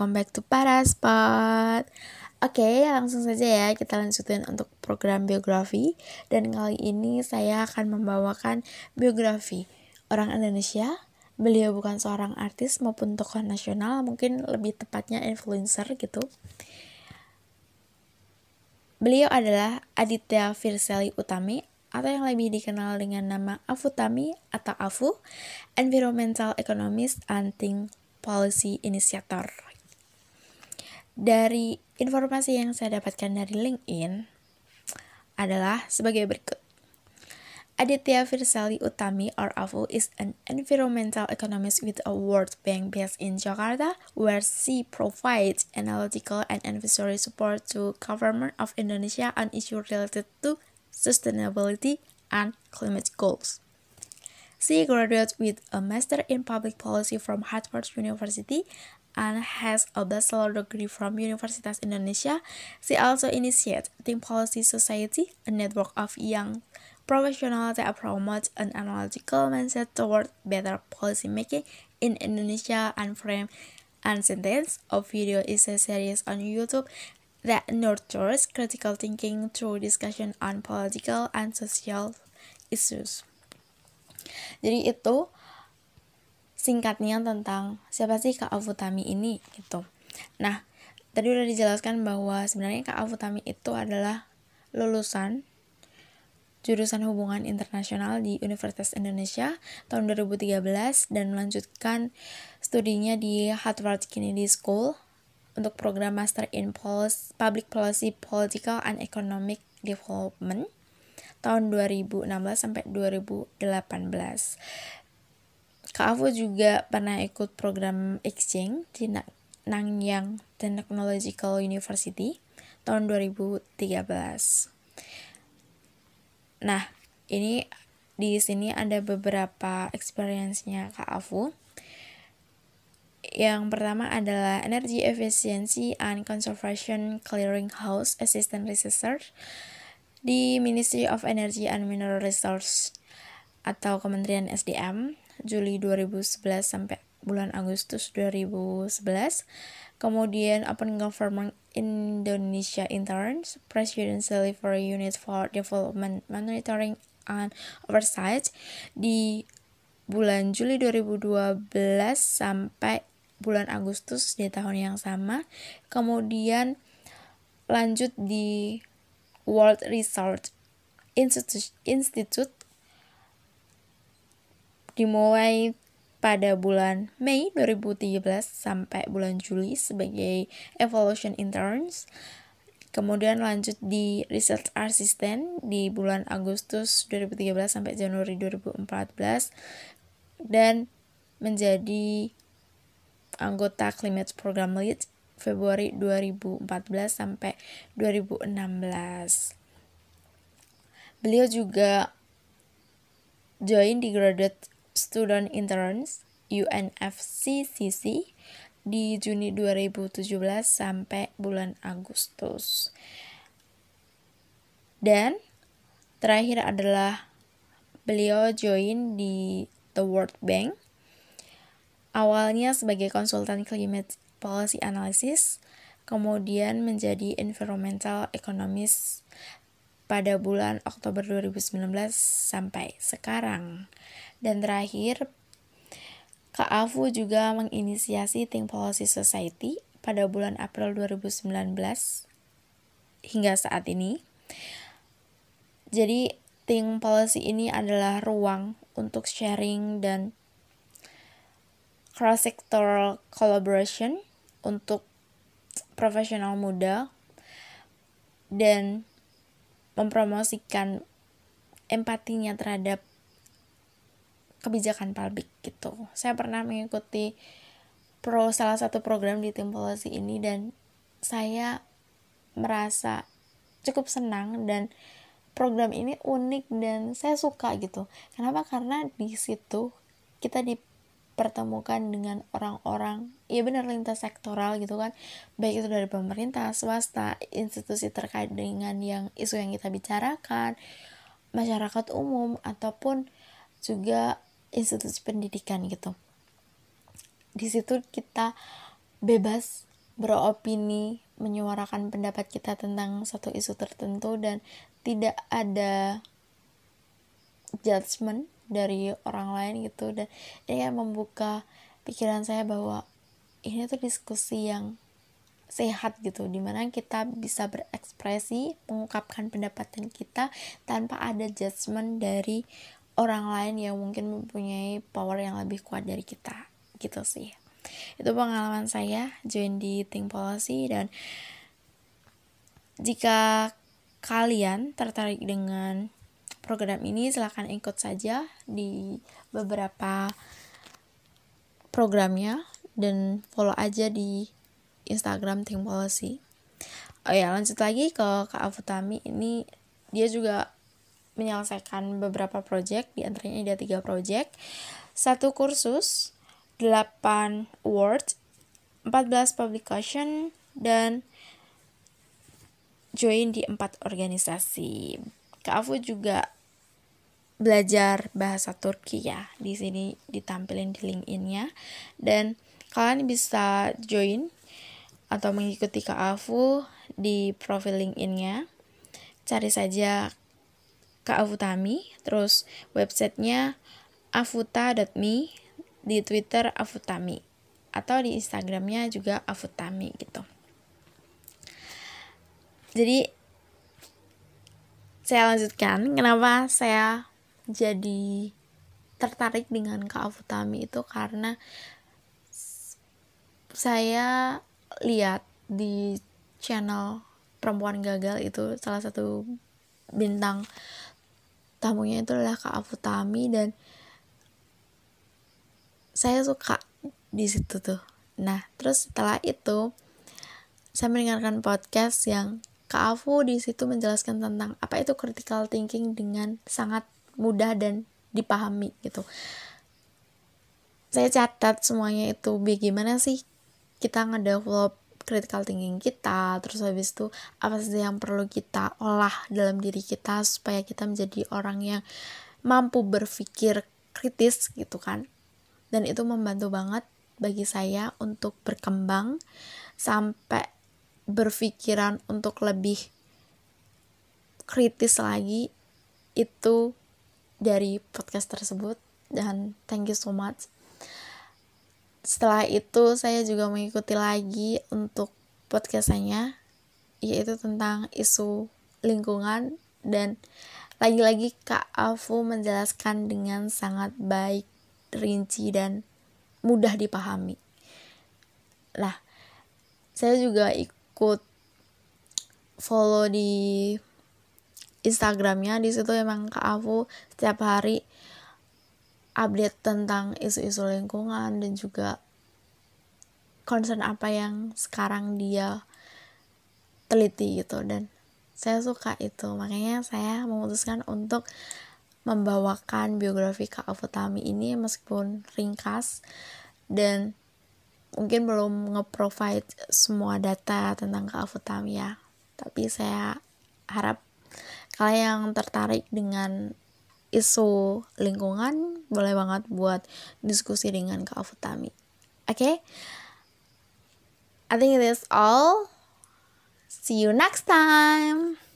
welcome back to Paraspot. Oke, langsung saja ya kita lanjutin untuk program biografi. Dan kali ini saya akan membawakan biografi orang Indonesia. Beliau bukan seorang artis maupun tokoh nasional, mungkin lebih tepatnya influencer gitu. Beliau adalah Aditya Firseli Utami atau yang lebih dikenal dengan nama Afutami atau Afu, Environmental Economist and Think Policy Initiator. Dari informasi yang saya dapatkan dari LinkedIn adalah sebagai berikut. Aditya Firsali Utami or Afu is an environmental economist with a World Bank based in Jakarta, where she provides analytical and advisory support to government of Indonesia on issues related to sustainability, and climate goals. She graduated with a Master in Public Policy from Harvard University and has a bachelor degree from Universitas Indonesia. She also initiated Think Policy Society, a network of young professionals that promote an analytical mindset toward better policymaking in Indonesia and frame and sentence of video is a series on YouTube that nurtures critical thinking through discussion on political and social issues. Jadi itu singkatnya tentang siapa sih Kak Avutami ini gitu. Nah, tadi udah dijelaskan bahwa sebenarnya Kak Avutami itu adalah lulusan jurusan hubungan internasional di Universitas Indonesia tahun 2013 dan melanjutkan studinya di Harvard Kennedy School untuk program Master in Public Policy, Political and Economic Development tahun 2016 sampai 2018. Kak Afu juga pernah ikut program exchange di Nanyang Technological University tahun 2013. Nah, ini di sini ada beberapa experience-nya Kak Afu. Yang pertama adalah Energy Efficiency and Conservation Clearinghouse Assistant Researcher di Ministry of Energy and Mineral Resources atau Kementerian SDM Juli 2011 sampai bulan Agustus 2011. Kemudian Open Government Indonesia Interns Presidential Delivery Unit for Development Monitoring and Oversight di bulan Juli 2012 sampai bulan Agustus di tahun yang sama. Kemudian lanjut di World Research Institute dimulai pada bulan Mei 2013 sampai bulan Juli sebagai evaluation interns. Kemudian lanjut di research assistant di bulan Agustus 2013 sampai Januari 2014 dan menjadi anggota Climate Program Lead Februari 2014 sampai 2016. Beliau juga join di Graduate Student Interns UNFCCC di Juni 2017 sampai bulan Agustus. Dan terakhir adalah beliau join di The World Bank Awalnya sebagai konsultan climate policy analysis, kemudian menjadi environmental economist pada bulan Oktober 2019 sampai sekarang. Dan terakhir, Kak Afu juga menginisiasi Think Policy Society pada bulan April 2019 hingga saat ini. Jadi, Think Policy ini adalah ruang untuk sharing dan cross-sectoral collaboration untuk profesional muda dan mempromosikan empatinya terhadap kebijakan publik gitu. Saya pernah mengikuti pro salah satu program di tim polisi ini dan saya merasa cukup senang dan program ini unik dan saya suka gitu. Kenapa? Karena di situ kita di dipertemukan dengan orang-orang ya benar lintas sektoral gitu kan baik itu dari pemerintah swasta institusi terkait dengan yang isu yang kita bicarakan masyarakat umum ataupun juga institusi pendidikan gitu. Di situ kita bebas beropini menyuarakan pendapat kita tentang satu isu tertentu dan tidak ada judgement dari orang lain gitu. Dan ini kayak membuka pikiran saya bahwa ini tuh diskusi yang sehat gitu di mana kita bisa berekspresi mengungkapkan pendapatan kita tanpa ada judgement dari orang lain yang mungkin mempunyai power yang lebih kuat dari kita gitu sih itu pengalaman saya join di Think Policy dan jika kalian tertarik dengan program ini silahkan ikut saja di beberapa programnya dan follow aja di Instagram Think Policy. Oh ya, lanjut lagi ke Kak Afutami ini dia juga menyelesaikan beberapa project, di antaranya ada tiga project, satu kursus, 8 award, 14 publication, dan join di empat organisasi. Kak Afu juga belajar bahasa Turki ya. Di sini ditampilin di LinkedIn-nya dan kalian bisa join atau mengikuti Kak Afu di profil LinkedIn-nya. Cari saja Kak Afutami, terus websitenya afuta.me, di Twitter Afutami, atau di Instagramnya juga Afutami gitu. Jadi, saya lanjutkan, kenapa saya jadi tertarik dengan Kak Afutami itu karena saya lihat di channel perempuan gagal itu salah satu bintang tamunya itu adalah Kak Afutami dan saya suka di situ tuh. Nah, terus setelah itu saya mendengarkan podcast yang Kak Afu di situ menjelaskan tentang apa itu critical thinking dengan sangat mudah dan dipahami gitu. Saya catat semuanya itu bagaimana sih kita ngedevelop critical thinking kita terus habis itu apa sih yang perlu kita olah dalam diri kita supaya kita menjadi orang yang mampu berpikir kritis gitu kan. Dan itu membantu banget bagi saya untuk berkembang sampai berpikiran untuk lebih kritis lagi itu dari podcast tersebut. Dan thank you so much setelah itu saya juga mengikuti lagi untuk podcastnya yaitu tentang isu lingkungan dan lagi-lagi Kak Afu menjelaskan dengan sangat baik, rinci dan mudah dipahami. Lah, saya juga ikut follow di Instagramnya di situ emang Kak Afu setiap hari update tentang isu-isu lingkungan dan juga concern apa yang sekarang dia teliti gitu. Dan saya suka itu. Makanya saya memutuskan untuk membawakan biografi Kak Afutami ini meskipun ringkas dan mungkin belum nge-provide semua data tentang Kak Afutami ya. Tapi saya harap kalian yang tertarik dengan isu lingkungan boleh banget buat diskusi dengan Kak Afutami. Oke? Okay? I think it is all. See you next time.